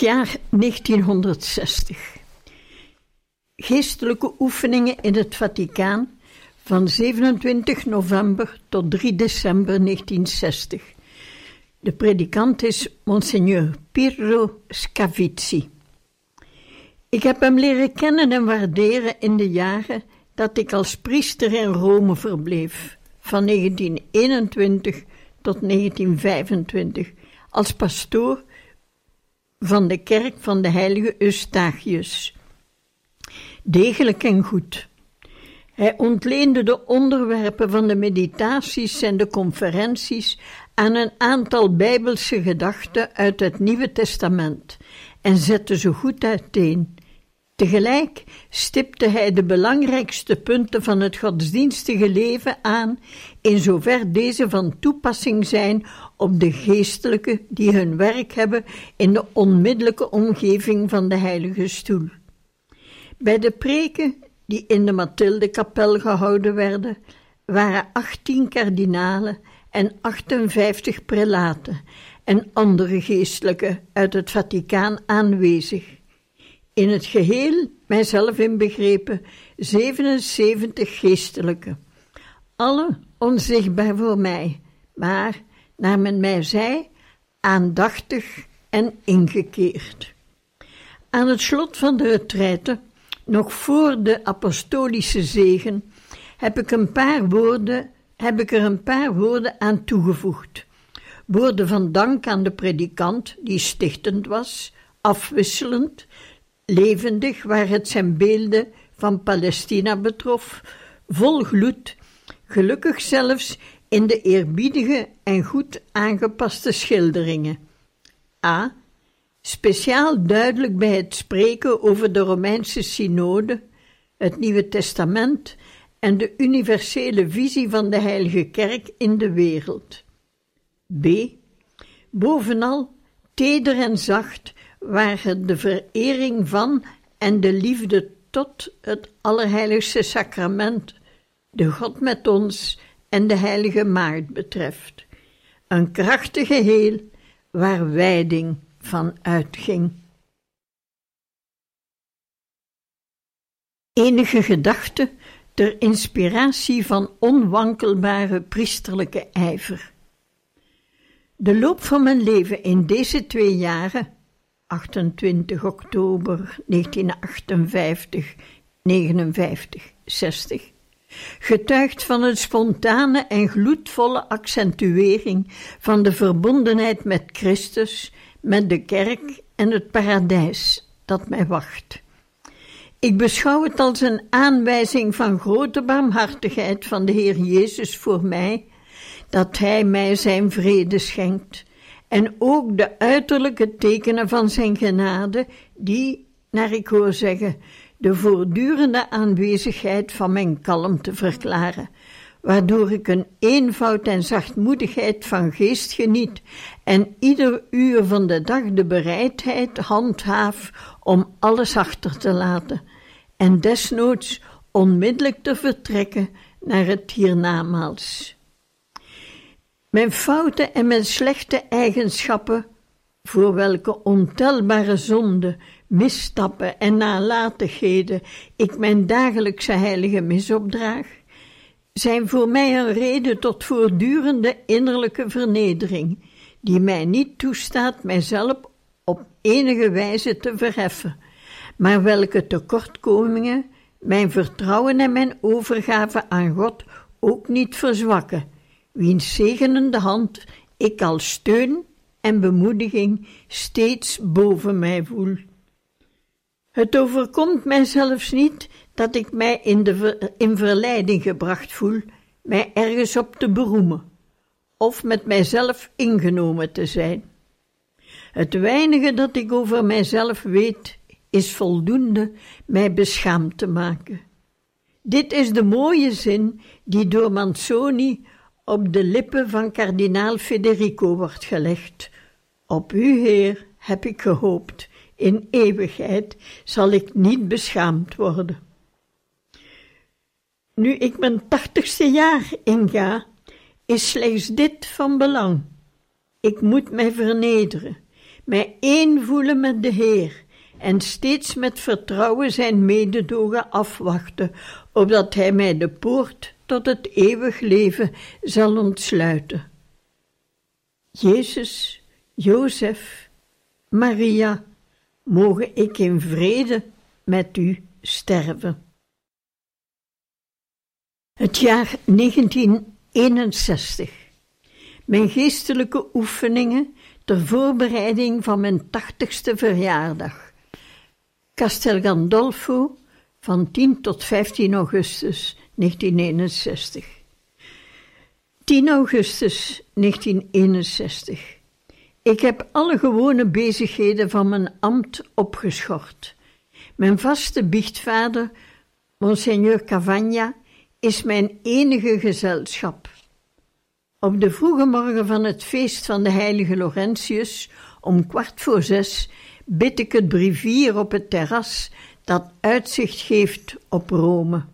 Jaar 1960. Geestelijke oefeningen in het Vaticaan van 27 november tot 3 december 1960. De predikant is Monsignor Pirro Scavizzi. Ik heb hem leren kennen en waarderen in de jaren dat ik als priester in Rome verbleef, van 1921 tot 1925, als pastoor van de kerk van de heilige Eustachius. Degelijk en goed. Hij ontleende de onderwerpen van de meditaties en de conferenties aan een aantal bijbelse gedachten uit het Nieuwe Testament en zette ze goed uiteen. Tegelijk stipte hij de belangrijkste punten van het godsdienstige leven aan, in zover deze van toepassing zijn op de geestelijken die hun werk hebben in de onmiddellijke omgeving van de Heilige Stoel. Bij de preken die in de Mathilde-kapel gehouden werden, waren 18 kardinalen en 58 prelaten en andere geestelijken uit het Vaticaan aanwezig. In het geheel, mijzelf inbegrepen, 77 geestelijken. Alle onzichtbaar voor mij, maar naar men mij zei, aandachtig en ingekeerd. Aan het slot van de retraite, nog voor de apostolische zegen, heb ik, een paar woorden, heb ik er een paar woorden aan toegevoegd. Woorden van dank aan de predikant, die stichtend was, afwisselend, levendig waar het zijn beelden van Palestina betrof, vol gloed, gelukkig zelfs in de eerbiedige en goed aangepaste schilderingen. A. Speciaal duidelijk bij het spreken over de Romeinse synode, het Nieuwe Testament en de universele visie van de Heilige Kerk in de wereld. B. Bovenal teder en zacht waar de verering van en de liefde tot het Allerheiligste Sacrament, de God met ons en de Heilige Maagd betreft. Een krachtig geheel waar wijding van uitging. Enige gedachte ter inspiratie van onwankelbare priesterlijke ijver. De loop van mijn leven in deze twee jaren 28 oktober 1958, 59, 60, getuigt van een spontane en gloedvolle accentuering van de verbondenheid met Christus, met de kerk en het paradijs dat mij wacht. Ik beschouw het als een aanwijzing van grote barmhartigheid van de Heer Jezus voor mij, dat Hij mij zijn vrede schenkt en ook de uiterlijke tekenen van zijn genade, die, naar ik hoor zeggen, de voortdurende aanwezigheid van mijn kalmte verklaren, waardoor ik een eenvoud en zachtmoedigheid van geest geniet en ieder uur van de dag de bereidheid handhaaf om alles achter te laten en desnoods onmiddellijk te vertrekken naar het hiernamaals. Mijn fouten en mijn slechte eigenschappen, voor welke ontelbare zonden, misstappen en nalatigheden ik mijn dagelijkse heilige mis opdraag, zijn voor mij een reden tot voortdurende innerlijke vernedering, die mij niet toestaat mijzelf op enige wijze te verheffen, maar welke tekortkomingen mijn vertrouwen en mijn overgave aan God ook niet verzwakken wiens zegenende hand ik als steun en bemoediging steeds boven mij voel. Het overkomt mij zelfs niet dat ik mij in, de in verleiding gebracht voel, mij ergens op te beroemen of met mijzelf ingenomen te zijn. Het weinige dat ik over mijzelf weet, is voldoende mij beschaamd te maken. Dit is de mooie zin die door Manzoni op de lippen van kardinaal Federico wordt gelegd. Op u, Heer, heb ik gehoopt, in eeuwigheid zal ik niet beschaamd worden. Nu ik mijn tachtigste jaar inga, is slechts dit van belang. Ik moet mij vernederen, mij één voelen met de Heer en steeds met vertrouwen zijn mededogen afwachten, opdat Hij mij de poort tot het eeuwig leven zal ontsluiten. Jezus, Jozef, Maria, mogen ik in vrede met u sterven. Het jaar 1961. Mijn geestelijke oefeningen ter voorbereiding van mijn tachtigste verjaardag. Castel Gandolfo van 10 tot 15 augustus 1961. 10 augustus 1961. Ik heb alle gewone bezigheden van mijn ambt opgeschort. Mijn vaste biechtvader, Monseigneur Cavagna, is mijn enige gezelschap. Op de vroege morgen van het feest van de heilige Laurentius, om kwart voor zes, bid ik het brievier op het terras dat uitzicht geeft op Rome.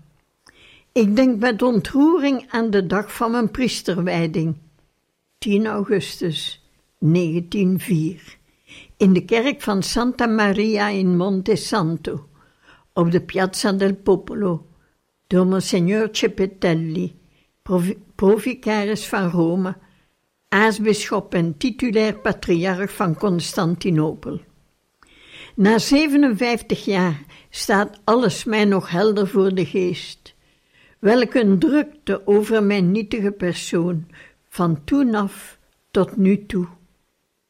Ik denk met ontroering aan de dag van mijn priesterwijding, 10 augustus 1904, in de kerk van Santa Maria in Monte Santo, op de Piazza del Popolo, door Monsignor Cepetelli, provicaris van Rome, aartsbisschop en titulair patriarch van Constantinopel. Na 57 jaar staat alles mij nog helder voor de geest. Welk een drukte over mijn nietige persoon, van toen af tot nu toe.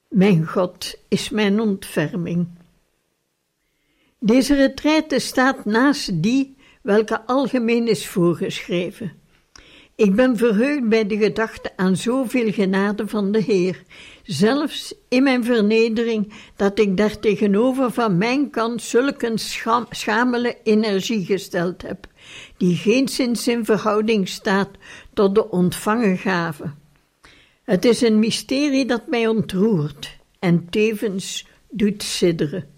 Mijn God is mijn ontferming. Deze retraite staat naast die welke algemeen is voorgeschreven. Ik ben verheugd bij de gedachte aan zoveel genade van de Heer, zelfs in mijn vernedering, dat ik daar tegenover van mijn kant zulke een schamele energie gesteld heb, die geenszins in verhouding staat tot de ontvangen gave. Het is een mysterie dat mij ontroert en tevens doet sidderen.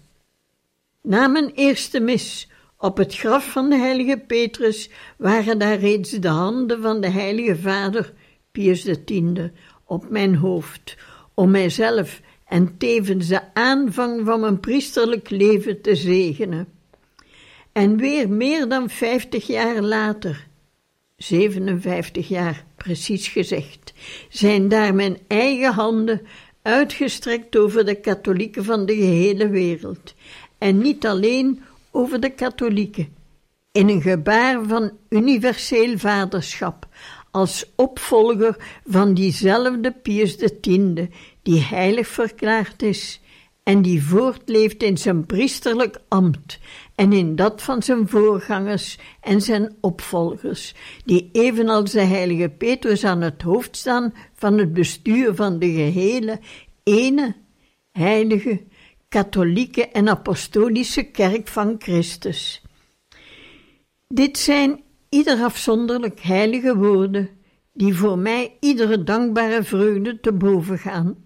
Na mijn eerste mis op het graf van de heilige Petrus waren daar reeds de handen van de heilige vader Pius X op mijn hoofd, om mijzelf en tevens de aanvang van mijn priesterlijk leven te zegenen. En weer meer dan vijftig jaar later, 57 jaar precies gezegd, zijn daar mijn eigen handen uitgestrekt over de katholieken van de gehele wereld. En niet alleen over de katholieken, in een gebaar van universeel vaderschap, als opvolger van diezelfde Pius X, die heilig verklaard is en die voortleeft in zijn priesterlijk ambt en in dat van zijn voorgangers en zijn opvolgers, die evenals de heilige Petrus aan het hoofd staan van het bestuur van de gehele ene heilige katholieke en apostolische kerk van Christus. Dit zijn ieder afzonderlijk heilige woorden, die voor mij iedere dankbare vreugde te boven gaan.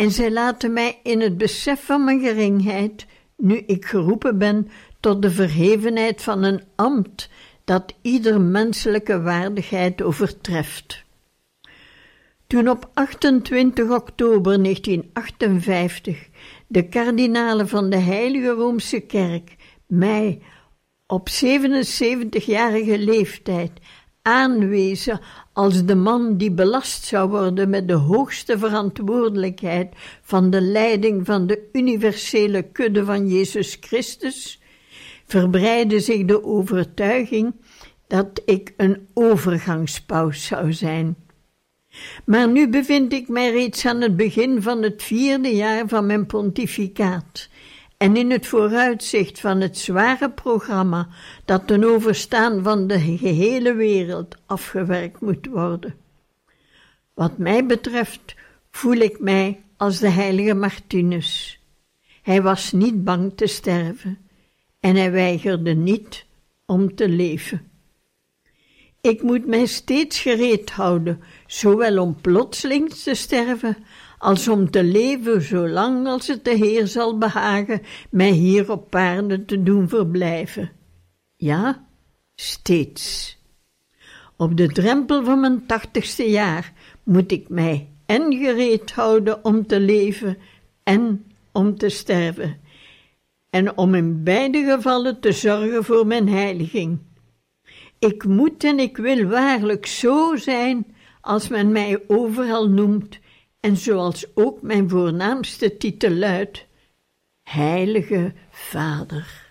En zij laten mij in het besef van mijn geringheid, nu ik geroepen ben tot de verhevenheid van een ambt dat ieder menselijke waardigheid overtreft. Toen op 28 oktober 1958 de kardinalen van de Heilige Roomse Kerk mij op 77-jarige leeftijd aanwezen als de man die belast zou worden met de hoogste verantwoordelijkheid van de leiding van de universele kudde van Jezus Christus, verbreidde zich de overtuiging dat ik een overgangspaus zou zijn. Maar nu bevind ik mij reeds aan het begin van het vierde jaar van mijn pontificaat En in het vooruitzicht van het zware programma dat ten overstaan van de gehele wereld afgewerkt moet worden. Wat mij betreft voel ik mij als de heilige Martinus. Hij was niet bang te sterven en hij weigerde niet om te leven. Ik moet mij steeds gereed houden, zowel om plotseling te sterven, als om te leven zolang als het de Heer zal behagen mij hier op aarde te doen verblijven. Ja, steeds. Op de drempel van mijn tachtigste jaar moet ik mij en gereed houden om te leven en om te sterven, en om in beide gevallen te zorgen voor mijn heiliging. Ik moet en ik wil waarlijk zo zijn als men mij overal noemt en zoals ook mijn voornaamste titel luidt: Heilige Vader.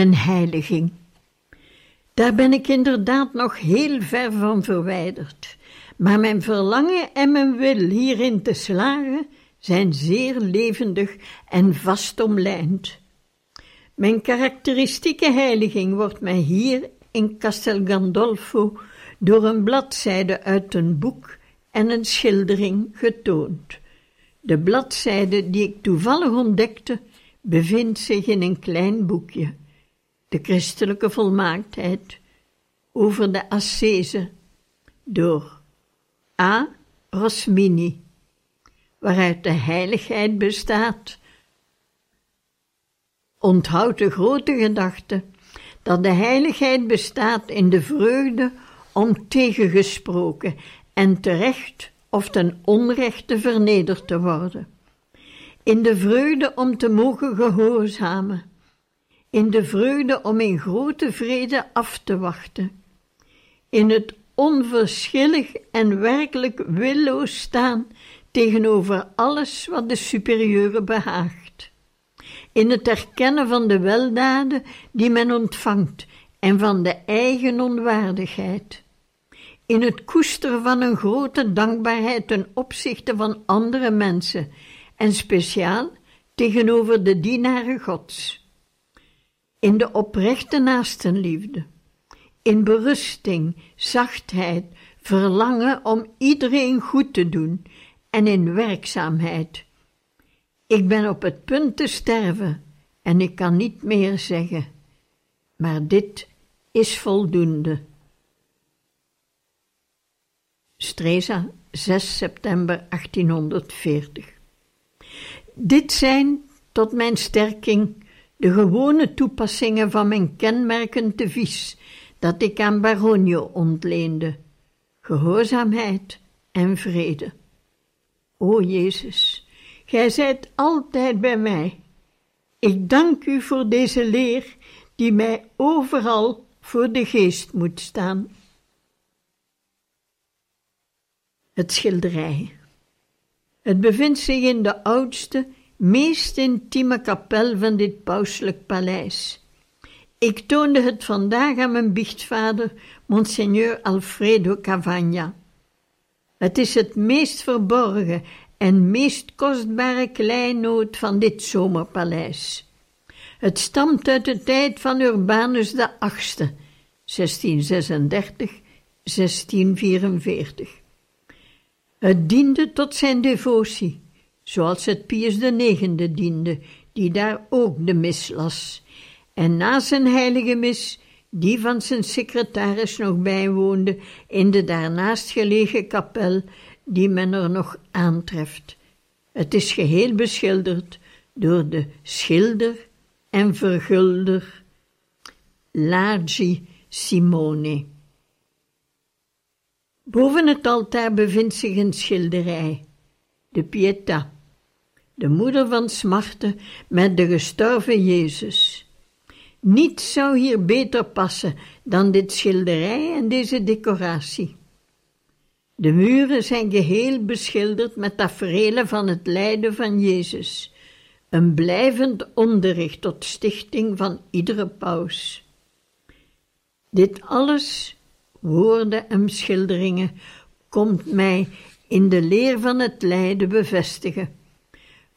Mijn heiliging. Daar ben ik inderdaad nog heel ver van verwijderd, maar mijn verlangen en mijn wil hierin te slagen zijn zeer levendig en vast omlijnd. Mijn karakteristieke heiliging wordt mij hier in Castel Gandolfo door een bladzijde uit een boek en een schildering getoond. De bladzijde die ik toevallig ontdekte, bevindt zich in een klein boekje, De Christelijke Volmaaktheid, over de ascese, door A. Rosmini, waaruit de heiligheid bestaat. Onthoud de grote gedachte dat de heiligheid bestaat in de vreugde om tegengesproken en terecht of ten onrechte vernederd te worden, in de vreugde om te mogen gehoorzamen, in de vreugde om in grote vrede af te wachten, in het onverschillig en werkelijk willoos staan tegenover alles wat de superieure behaagt, in het erkennen van de weldaden die men ontvangt en van de eigen onwaardigheid. In het koesteren van een grote dankbaarheid ten opzichte van andere mensen en speciaal tegenover de dienaren Gods. In de oprechte naastenliefde, in berusting, zachtheid, verlangen om iedereen goed te doen en in werkzaamheid. Ik ben op het punt te sterven en ik kan niet meer zeggen, maar dit is voldoende. Streza, 6 september 1840. Dit zijn, tot mijn sterking, de gewone toepassingen van mijn kenmerkend devies dat ik aan Baronio ontleende: gehoorzaamheid en vrede. O Jezus, Gij zijt altijd bij mij. Ik dank u voor deze leer die mij overal voor de geest moet staan. het schilderij. Het bevindt zich in de oudste, meest intieme kapel van dit pauselijk paleis. Ik toonde het vandaag aan mijn biechtvader, Monseigneur Alfredo Cavagna. Het is het meest verborgen en meest kostbare kleinood van dit zomerpaleis. Het stamt uit de tijd van Urbanus VIII, 1636-1644. Het diende tot zijn devotie, zoals het Pius IX diende, die daar ook de mis las. En na zijn heilige mis, die van zijn secretaris nog bijwoonde in de daarnaast gelegen kapel, die men er nog aantreft. Het is geheel beschilderd door de schilder en vergulder Lagi Simone. Boven het altaar bevindt zich een schilderij, de Pietà, de moeder van smarten met de gestorven Jezus. Niets zou hier beter passen dan dit schilderij en deze decoratie. De muren zijn geheel beschilderd met tafereelen van het lijden van Jezus, een blijvend onderricht tot stichting van iedere paus. Dit alles woorden en schilderingen, komt mij in de leer van het lijden bevestigen.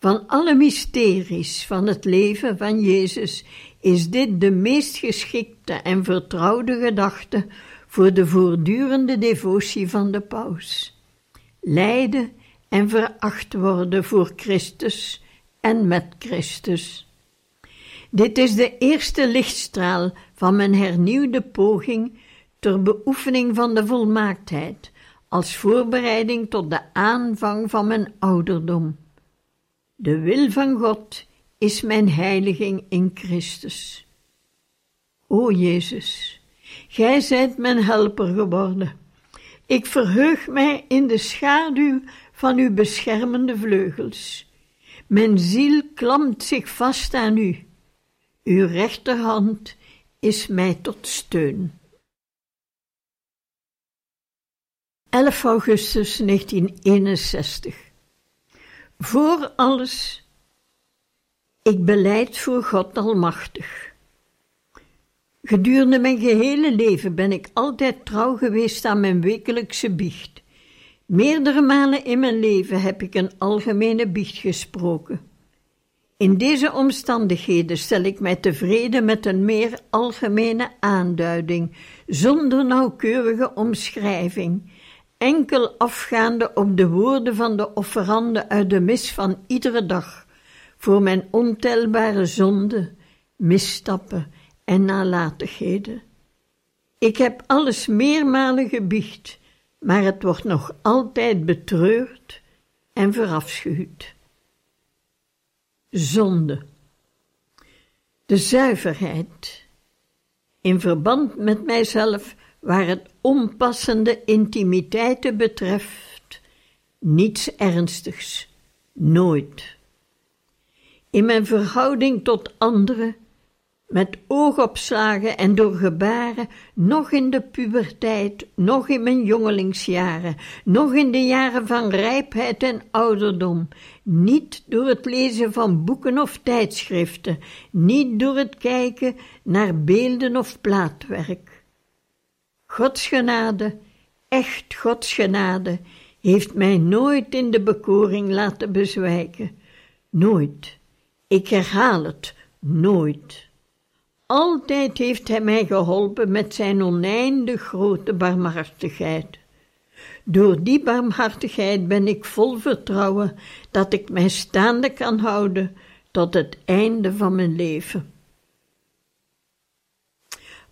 Van alle mysteries van het leven van Jezus is dit de meest geschikte en vertrouwde gedachte voor de voortdurende devotie van de paus. Lijden en veracht worden voor Christus en met Christus. Dit is de eerste lichtstraal van mijn hernieuwde poging ter beoefening van de volmaaktheid, als voorbereiding tot de aanvang van mijn ouderdom. De wil van God is mijn heiliging in Christus. O Jezus, Gij zijt mijn helper geworden. Ik verheug mij in de schaduw van uw beschermende vleugels. Mijn ziel klampt zich vast aan u. Uw rechterhand is mij tot steun. 11 augustus 1961. Voor alles, ik beleid voor God Almachtig. Gedurende mijn gehele leven ben ik altijd trouw geweest aan mijn wekelijkse biecht. Meerdere malen in mijn leven heb ik een algemene biecht gesproken. In deze omstandigheden stel ik mij tevreden met een meer algemene aanduiding, zonder nauwkeurige omschrijving, enkel afgaande op de woorden van de offerande uit de mis van iedere dag, voor mijn ontelbare zonden, misstappen en nalatigheden. Ik heb alles meermalen gebiecht, maar het wordt nog altijd betreurd en verafschuwd. Zonde. De zuiverheid. In verband met mijzelf, waar het onpassende intimiteiten betreft, niets ernstigs, nooit. In mijn verhouding tot anderen met oogopslagen en door gebaren, nog in de puberteit, nog in mijn jongelingsjaren, nog in de jaren van rijpheid en ouderdom, niet door het lezen van boeken of tijdschriften, niet door het kijken naar beelden of plaatwerk. Gods genade, echt Gods genade, heeft mij nooit in de bekoring laten bezwijken. Nooit. Ik herhaal het, nooit. Altijd heeft Hij mij geholpen met Zijn oneindig grote barmhartigheid. Door die barmhartigheid ben ik vol vertrouwen dat ik mij staande kan houden tot het einde van mijn leven.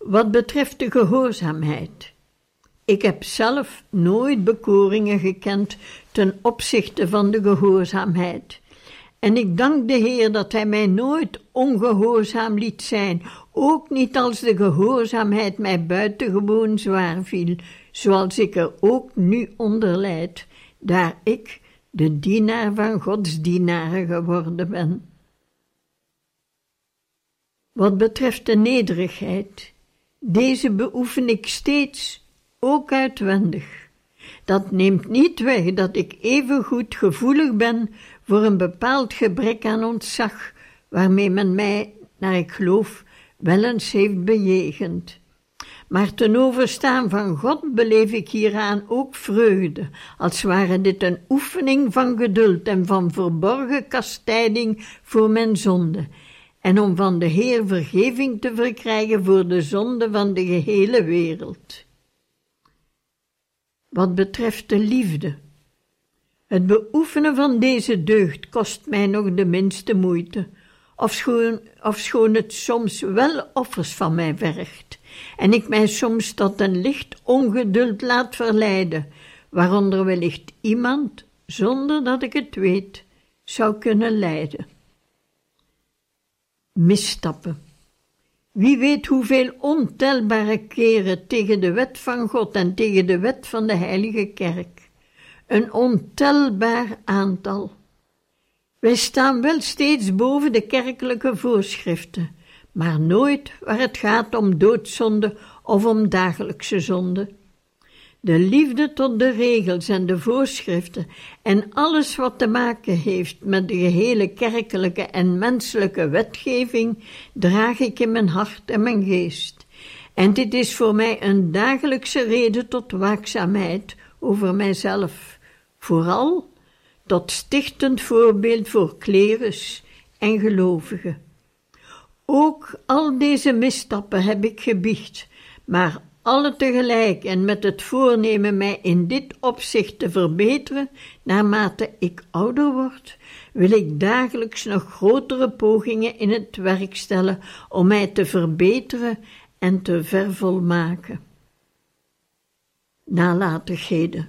Wat betreft de gehoorzaamheid. Ik heb zelf nooit bekoringen gekend ten opzichte van de gehoorzaamheid. En ik dank de Heer dat Hij mij nooit ongehoorzaam liet zijn, ook niet als de gehoorzaamheid mij buitengewoon zwaar viel, zoals ik er ook nu onder daar ik de dienaar van Gods dienaren geworden ben. Wat betreft de nederigheid, deze beoefen ik steeds, ook uitwendig. Dat neemt niet weg dat ik evengoed gevoelig ben voor een bepaald gebrek aan ontzag, waarmee men mij, naar ik geloof, wel eens heeft bejegend. Maar ten overstaan van God beleef ik hieraan ook vreugde, als ware dit een oefening van geduld en van verborgen kastijding voor mijn zonde, en om van de Heer vergeving te verkrijgen voor de zonde van de gehele wereld. Wat betreft de liefde, het beoefenen van deze deugd kost mij nog de minste moeite, ofschoon, ofschoon het soms wel offers van mij vergt, en ik mij soms tot een licht ongeduld laat verleiden, waaronder wellicht iemand, zonder dat ik het weet, zou kunnen lijden. Misstappen. Wie weet hoeveel ontelbare keren tegen de wet van God en tegen de wet van de Heilige Kerk een ontelbaar aantal. Wij staan wel steeds boven de kerkelijke voorschriften, maar nooit waar het gaat om doodzonde of om dagelijkse zonde. De liefde tot de regels en de voorschriften en alles wat te maken heeft met de gehele kerkelijke en menselijke wetgeving draag ik in mijn hart en mijn geest. En dit is voor mij een dagelijkse reden tot waakzaamheid over mijzelf vooral tot stichtend voorbeeld voor klerus en gelovigen. Ook al deze misstappen heb ik gebiecht, maar alle tegelijk en met het voornemen mij in dit opzicht te verbeteren, naarmate ik ouder word, wil ik dagelijks nog grotere pogingen in het werk stellen om mij te verbeteren en te vervolmaken. Nalatigheden.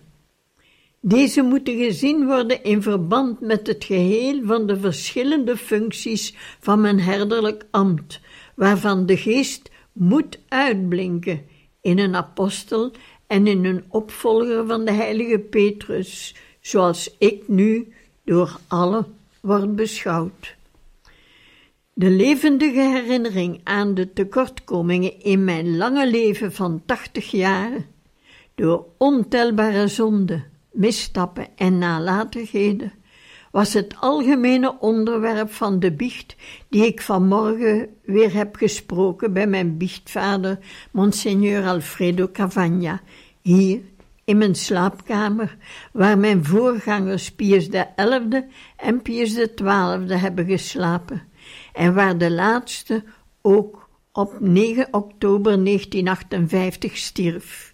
Deze moeten gezien worden in verband met het geheel van de verschillende functies van mijn herderlijk ambt, waarvan de geest moet uitblinken in een apostel en in een opvolger van de heilige Petrus, zoals ik nu door allen word beschouwd. De levendige herinnering aan de tekortkomingen in mijn lange leven van tachtig jaar, door ontelbare zonden, misstappen en nalatigheden, was het algemene onderwerp van de biecht die ik vanmorgen weer heb gesproken bij mijn biechtvader, Monseigneur Alfredo Cavagna, hier in mijn slaapkamer, waar mijn voorgangers Pius XI en Pius XII hebben geslapen, en waar de laatste ook op 9 oktober 1958 stierf.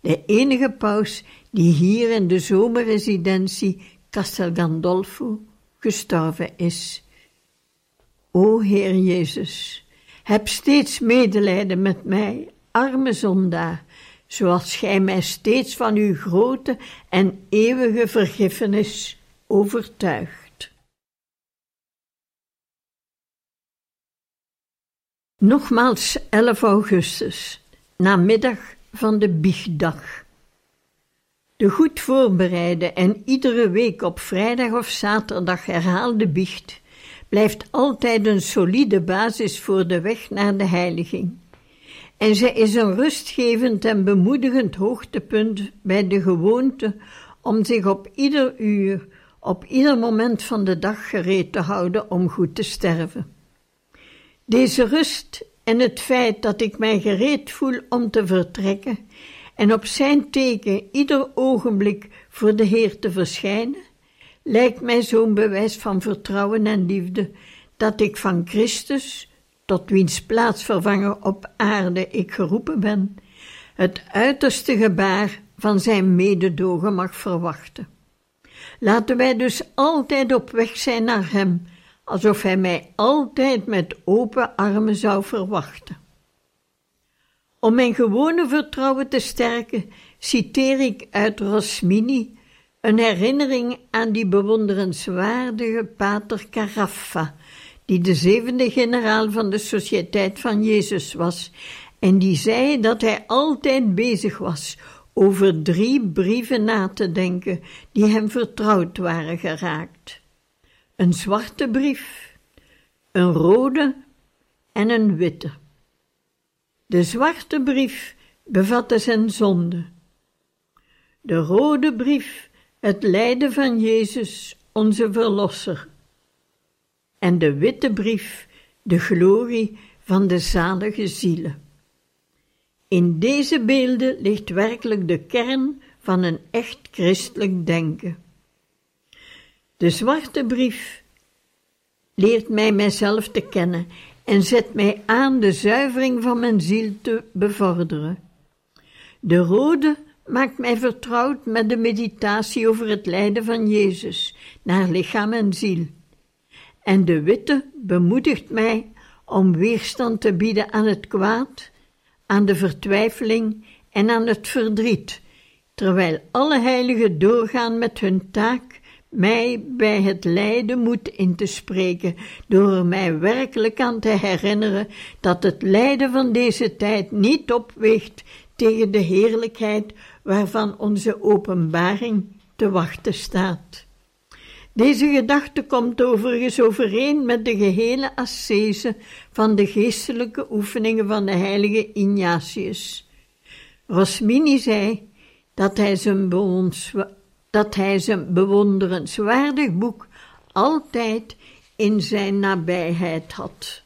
De enige paus die hier in de zomerresidentie Castel Gandolfo gestorven is. O Heer Jezus, heb steeds medelijden met mij, arme zondaar, zoals Gij mij steeds van uw grote en eeuwige vergiffenis overtuigt. Nogmaals 11 augustus, namiddag van de biechtdag. De goed voorbereide en iedere week op vrijdag of zaterdag herhaalde biecht blijft altijd een solide basis voor de weg naar de heiliging. En zij is een rustgevend en bemoedigend hoogtepunt bij de gewoonte om zich op ieder uur, op ieder moment van de dag gereed te houden om goed te sterven. Deze rust en het feit dat ik mij gereed voel om te vertrekken en op zijn teken ieder ogenblik voor de Heer te verschijnen, lijkt mij zo'n bewijs van vertrouwen en liefde dat ik van Christus, tot wiens plaatsvervanger op aarde ik geroepen ben, het uiterste gebaar van zijn mededogen mag verwachten. Laten wij dus altijd op weg zijn naar Hem, alsof Hij mij altijd met open armen zou verwachten. Om mijn gewone vertrouwen te sterken, citeer ik uit Rosmini een herinnering aan die bewonderenswaardige pater Caraffa, die de zevende generaal van de Sociëteit van Jezus was en die zei dat hij altijd bezig was over drie brieven na te denken die hem vertrouwd waren geraakt. Een zwarte brief, een rode en een witte. De zwarte brief bevatte zijn zonde. De rode brief het lijden van Jezus, onze Verlosser. En de witte brief de glorie van de zalige zielen. In deze beelden ligt werkelijk de kern van een echt christelijk denken. De zwarte brief leert mij mijzelf te kennen en zet mij aan de zuivering van mijn ziel te bevorderen. De rode maakt mij vertrouwd met de meditatie over het lijden van Jezus naar lichaam en ziel. En de witte bemoedigt mij om weerstand te bieden aan het kwaad, aan de vertwijfeling en aan het verdriet, terwijl alle heiligen doorgaan met hun taak mij bij het lijden moed in te spreken, door mij werkelijk aan te herinneren dat het lijden van deze tijd niet opweegt tegen de heerlijkheid waarvan onze openbaring te wachten staat. Deze gedachte komt overigens overeen met de gehele ascese van de geestelijke oefeningen van de heilige Ignatius. Rosmini zei dat hij zijn dat hij zijn bewonderenswaardig boek altijd in zijn nabijheid had.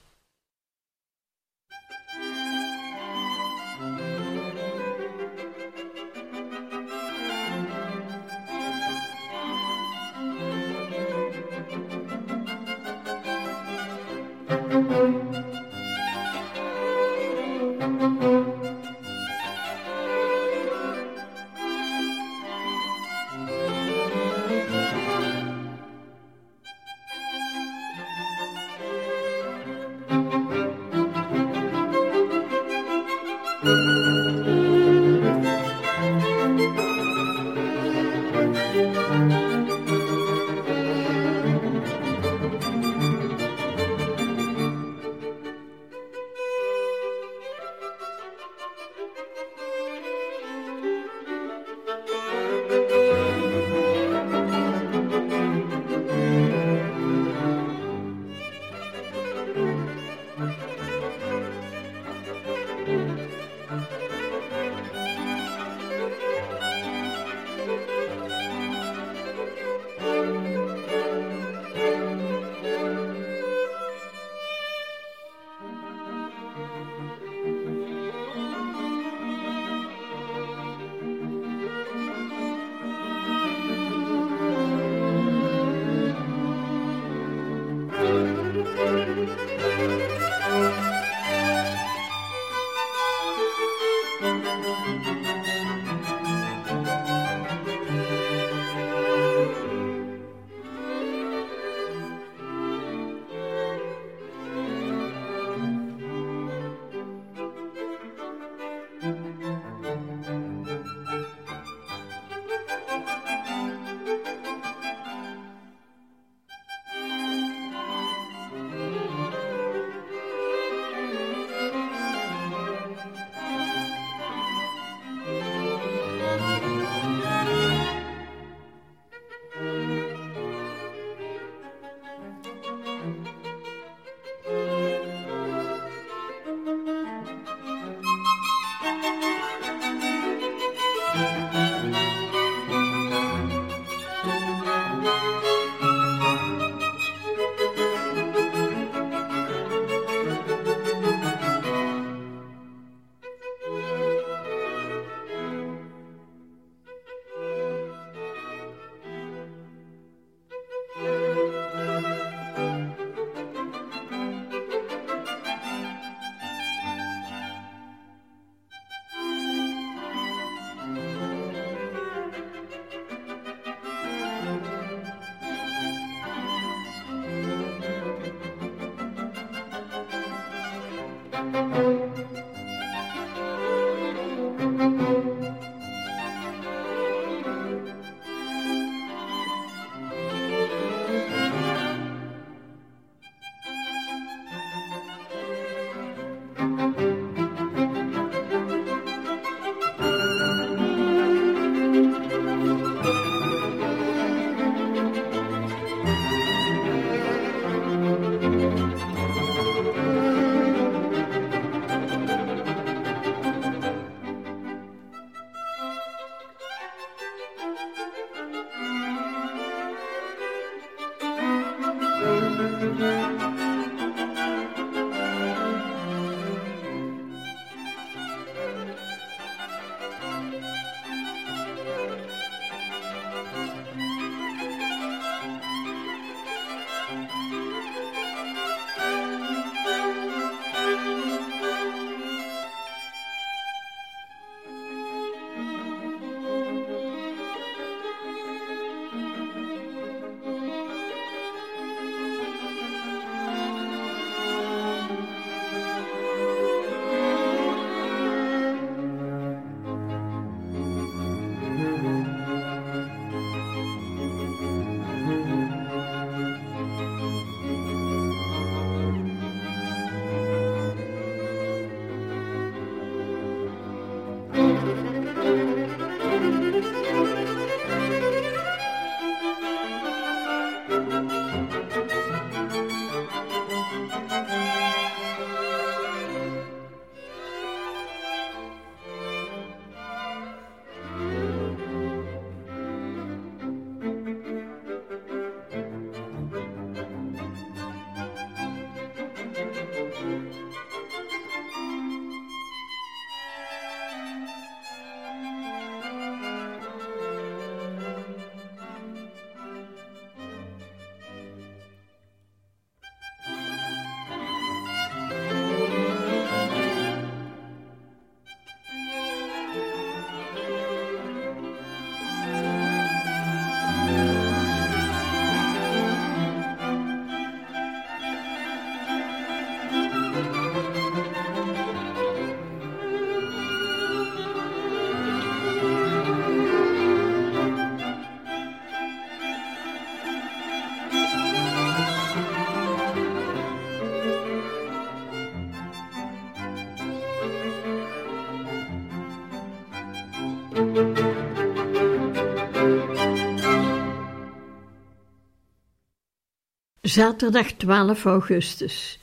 Zaterdag 12 augustus.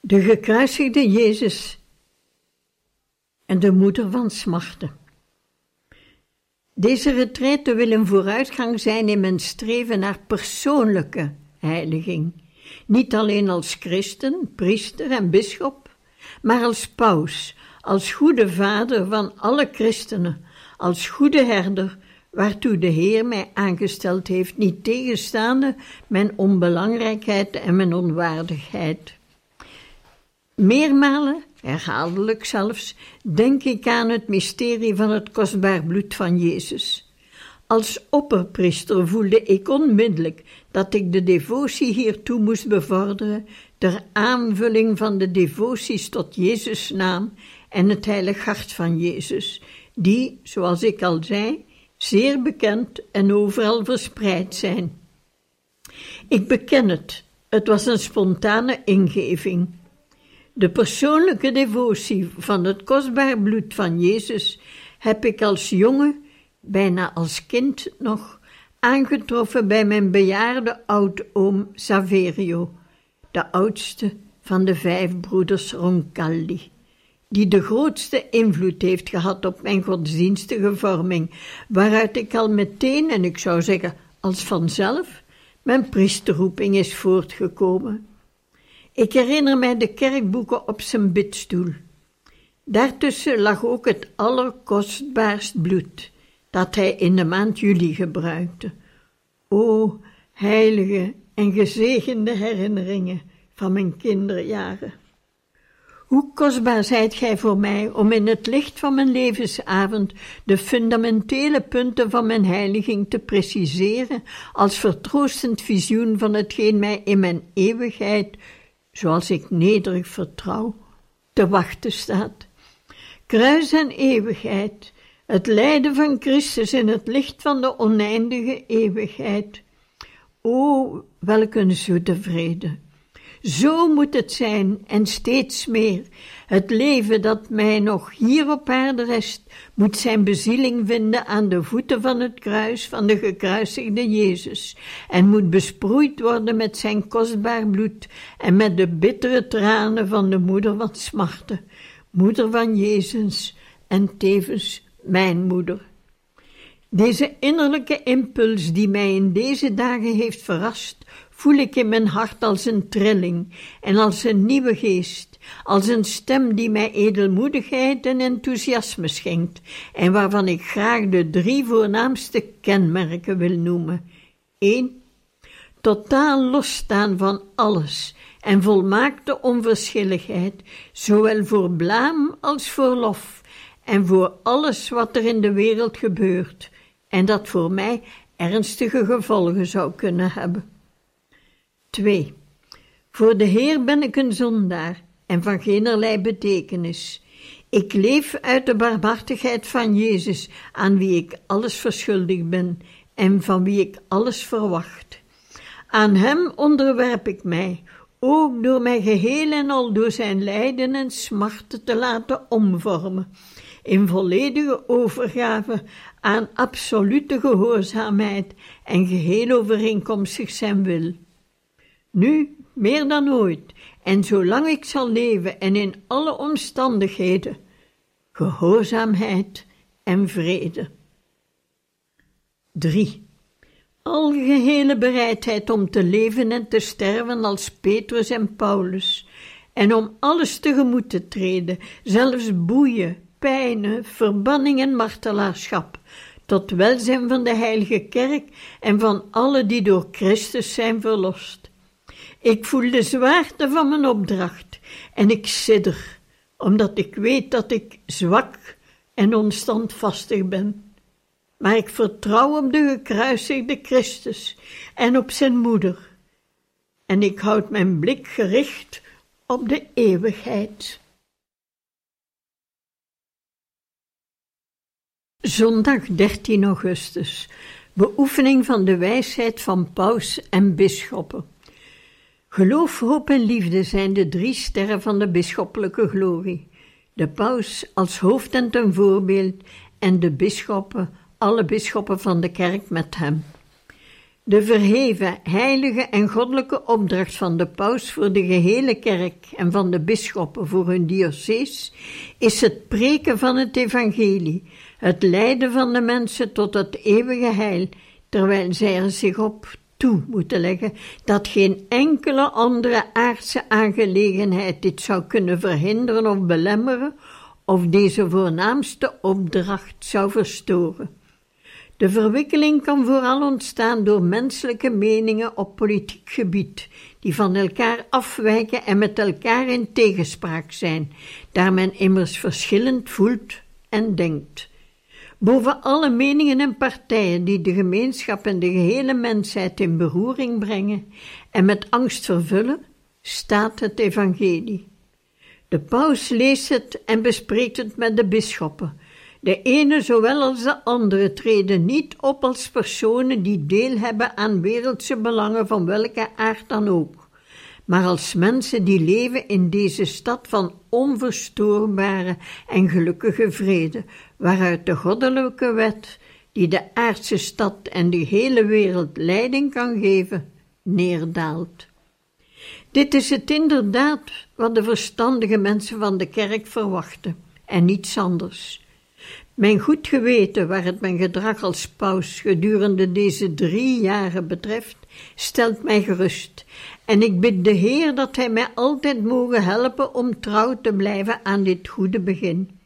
De gekruisigde Jezus en de moeder van smarten. Deze retraite wil een vooruitgang zijn in mijn streven naar persoonlijke heiliging. Niet alleen als christen, priester en bisschop, maar als paus, als goede vader van alle christenen, als goede herder waartoe de Heer mij aangesteld heeft, niet tegenstaande mijn onbelangrijkheid en mijn onwaardigheid. Meermalen, herhaaldelijk zelfs, denk ik aan het mysterie van het kostbaar bloed van Jezus. Als opperpriester voelde ik onmiddellijk dat ik de devotie hiertoe moest bevorderen ter aanvulling van de devoties tot Jezus' naam en het heilig hart van Jezus, die, zoals ik al zei, zeer bekend en overal verspreid zijn. Ik beken het, het was een spontane ingeving. De persoonlijke devotie van het kostbaar bloed van Jezus heb ik als jongen, bijna als kind nog, aangetroffen bij mijn bejaarde oudoom Saverio, de oudste van de vijf broeders Roncalli die de grootste invloed heeft gehad op mijn godsdienstige vorming, waaruit ik al meteen, en ik zou zeggen als vanzelf mijn priesterroeping is voortgekomen. Ik herinner mij de kerkboeken op zijn bidstoel. Daartussen lag ook het allerkostbaarst bloed dat hij in de maand juli gebruikte. O, heilige en gezegende herinneringen van mijn kinderjaren. Hoe kostbaar zijt gij voor mij om in het licht van mijn levensavond de fundamentele punten van mijn heiliging te preciseren als vertroostend visioen van hetgeen mij in mijn eeuwigheid, zoals ik nederig vertrouw, te wachten staat. Kruis en eeuwigheid, het lijden van Christus in het licht van de oneindige eeuwigheid. O, welk een zoete vrede! Zo moet het zijn en steeds meer. Het leven dat mij nog hier op aarde rest, moet zijn bezieling vinden aan de voeten van het kruis van de gekruisigde Jezus en moet besproeid worden met zijn kostbaar bloed en met de bittere tranen van de moeder van smarten, moeder van Jezus en tevens mijn moeder. Deze innerlijke impuls die mij in deze dagen heeft verrast, voel ik in mijn hart als een trilling en als een nieuwe geest, als een stem die mij edelmoedigheid en enthousiasme schenkt en waarvan ik graag de drie voornaamste kenmerken wil noemen. 1. Totaal losstaan van alles en volmaakte onverschilligheid, zowel voor blaam als voor lof, en voor alles wat er in de wereld gebeurt, en dat voor mij ernstige gevolgen zou kunnen hebben. 2. Voor de Heer ben ik een zondaar en van geenerlei betekenis. Ik leef uit de barmhartigheid van Jezus, aan wie ik alles verschuldigd ben en van wie ik alles verwacht. Aan Hem onderwerp ik mij, ook door mij geheel en al door zijn lijden en smarten te laten omvormen, in volledige overgave aan absolute gehoorzaamheid en geheel overeenkomstig zijn wil. Nu meer dan ooit, en zolang ik zal leven en in alle omstandigheden, gehoorzaamheid en vrede. 3. Algehele bereidheid om te leven en te sterven als Petrus en Paulus, en om alles tegemoet te treden, zelfs boeien, pijnen, verbanning en martelaarschap, tot welzijn van de heilige kerk en van alle die door Christus zijn verlost. Ik voel de zwaarte van mijn opdracht en ik sidder, omdat ik weet dat ik zwak en onstandvastig ben. Maar ik vertrouw op de gekruisigde Christus en op zijn moeder. En ik houd mijn blik gericht op de eeuwigheid. Zondag 13 augustus. Beoefening van de wijsheid van paus en bisschoppen. Geloof, hoop en liefde zijn de drie sterren van de bisschoppelijke glorie. De paus als hoofd en ten voorbeeld en de bisschoppen, alle bisschoppen van de kerk met hem. De verheven, heilige en goddelijke opdracht van de paus voor de gehele kerk en van de bisschoppen voor hun diocees is het preken van het evangelie, het leiden van de mensen tot het eeuwige heil, terwijl zij er zich op toe moeten leggen dat geen enkele andere aardse aangelegenheid dit zou kunnen verhinderen of belemmeren, of deze voornaamste opdracht zou verstoren. De verwikkeling kan vooral ontstaan door menselijke meningen op politiek gebied, die van elkaar afwijken en met elkaar in tegenspraak zijn, daar men immers verschillend voelt en denkt. Boven alle meningen en partijen die de gemeenschap en de gehele mensheid in beroering brengen en met angst vervullen, staat het evangelie. De paus leest het en bespreekt het met de bisschoppen. De ene zowel als de andere treden niet op als personen die deel hebben aan wereldse belangen van welke aard dan ook, maar als mensen die leven in deze stad van onverstoorbare en gelukkige vrede, waaruit de goddelijke wet, die de aardse stad en de hele wereld leiding kan geven, neerdaalt. Dit is het inderdaad wat de verstandige mensen van de kerk verwachten, en niets anders. Mijn goed geweten, waar het mijn gedrag als paus gedurende deze drie jaren betreft, stelt mij gerust. En ik bid de Heer dat Hij mij altijd mogen helpen om trouw te blijven aan dit goede begin.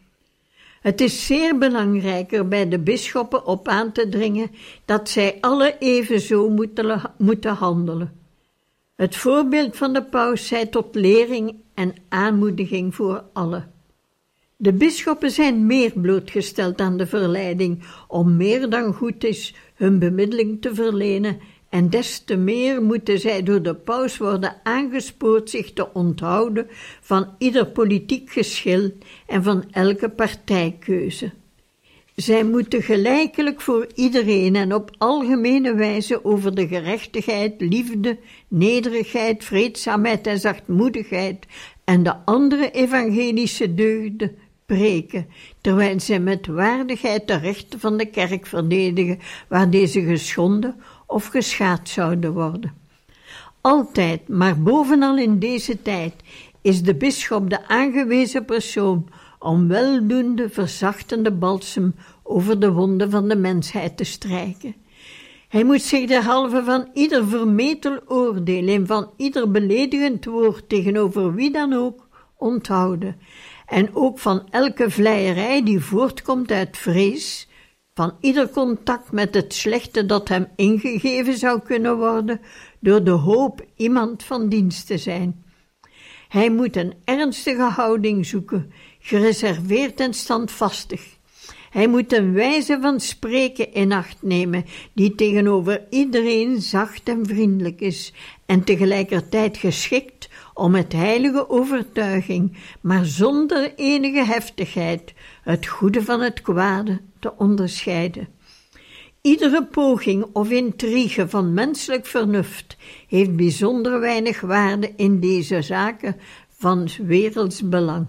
Het is zeer belangrijker bij de bisschoppen op aan te dringen dat zij alle evenzo moeten, moeten handelen. Het voorbeeld van de paus zij tot lering en aanmoediging voor allen. De bisschoppen zijn meer blootgesteld aan de verleiding om meer dan goed is hun bemiddeling te verlenen en des te meer moeten zij door de paus worden aangespoord zich te onthouden van ieder politiek geschil en van elke partijkeuze. Zij moeten gelijkelijk voor iedereen en op algemene wijze over de gerechtigheid, liefde, nederigheid, vreedzaamheid en zachtmoedigheid en de andere evangelische deugden preken, terwijl zij met waardigheid de rechten van de kerk verdedigen, waar deze geschonden of geschaad zouden worden. Altijd, maar bovenal in deze tijd, is de bisschop de aangewezen persoon om weldoende verzachtende balsem over de wonden van de mensheid te strijken. Hij moet zich derhalve van ieder vermetel oordeel en van ieder beledigend woord tegenover wie dan ook onthouden, en ook van elke vleierij die voortkomt uit vrees, van ieder contact met het slechte dat hem ingegeven zou kunnen worden, door de hoop iemand van dienst te zijn. Hij moet een ernstige houding zoeken, gereserveerd en standvastig. Hij moet een wijze van spreken in acht nemen, die tegenover iedereen zacht en vriendelijk is, en tegelijkertijd geschikt om met heilige overtuiging, maar zonder enige heftigheid, het goede van het kwade te onderscheiden. Iedere poging of intrige van menselijk vernuft heeft bijzonder weinig waarde in deze zaken van werelds belang.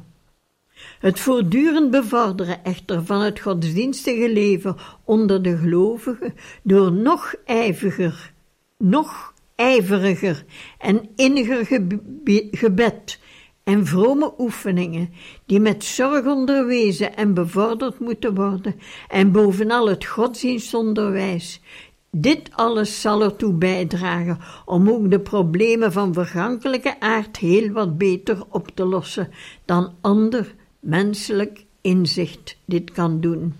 Het voortdurend bevorderen echter van het godsdienstige leven onder de gelovigen door nog ijveriger, nog ijveriger en inniger gebed en vrome oefeningen, die met zorg onderwezen en bevorderd moeten worden, en bovenal het godsdienstonderwijs. Dit alles zal ertoe bijdragen om ook de problemen van vergankelijke aard heel wat beter op te lossen dan ander menselijk inzicht dit kan doen.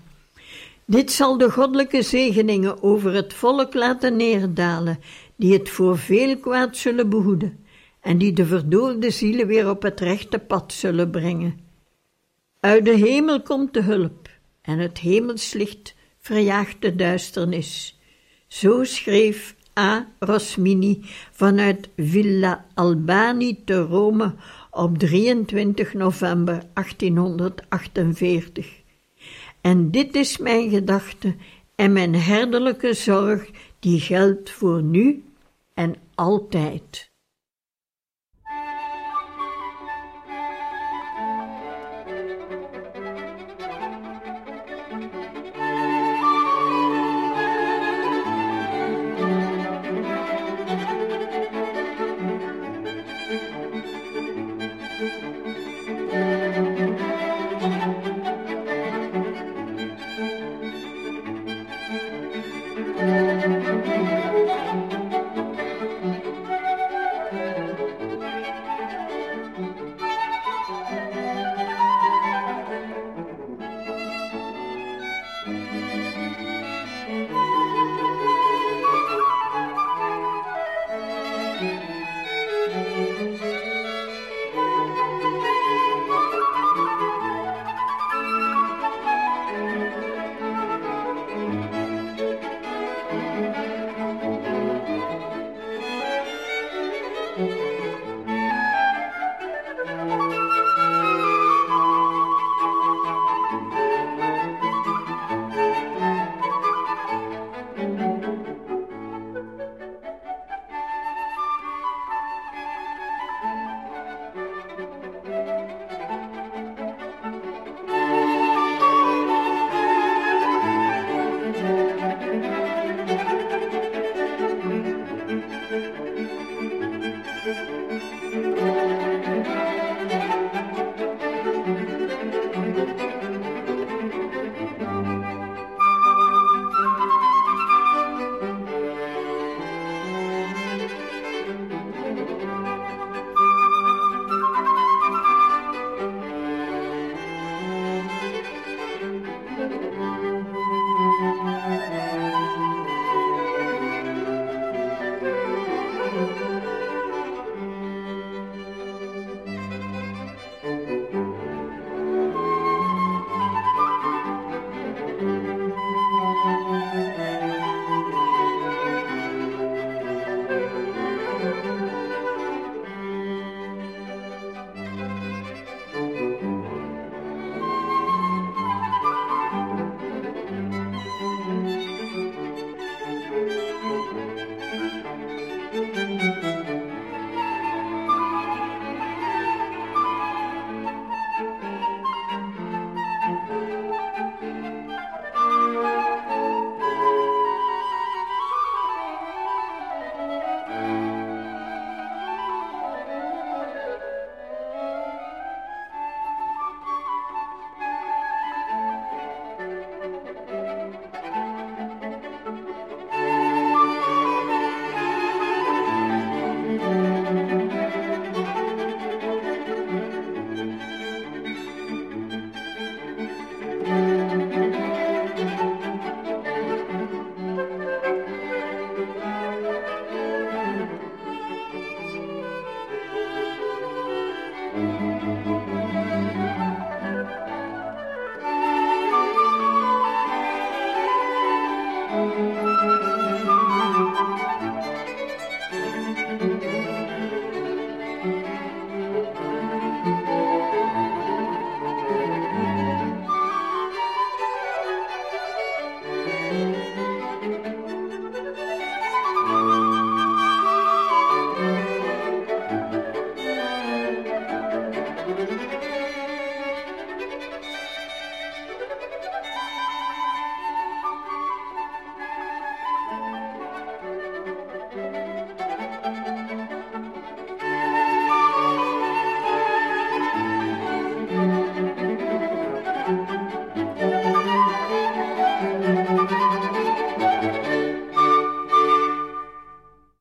Dit zal de goddelijke zegeningen over het volk laten neerdalen, die het voor veel kwaad zullen behoeden en die de verdoolde zielen weer op het rechte pad zullen brengen. Uit de hemel komt de hulp en het hemelslicht verjaagt de duisternis. Zo schreef A. Rosmini vanuit Villa Albani te Rome op 23 november 1848. En dit is mijn gedachte en mijn herderlijke zorg, die geldt voor nu en altijd.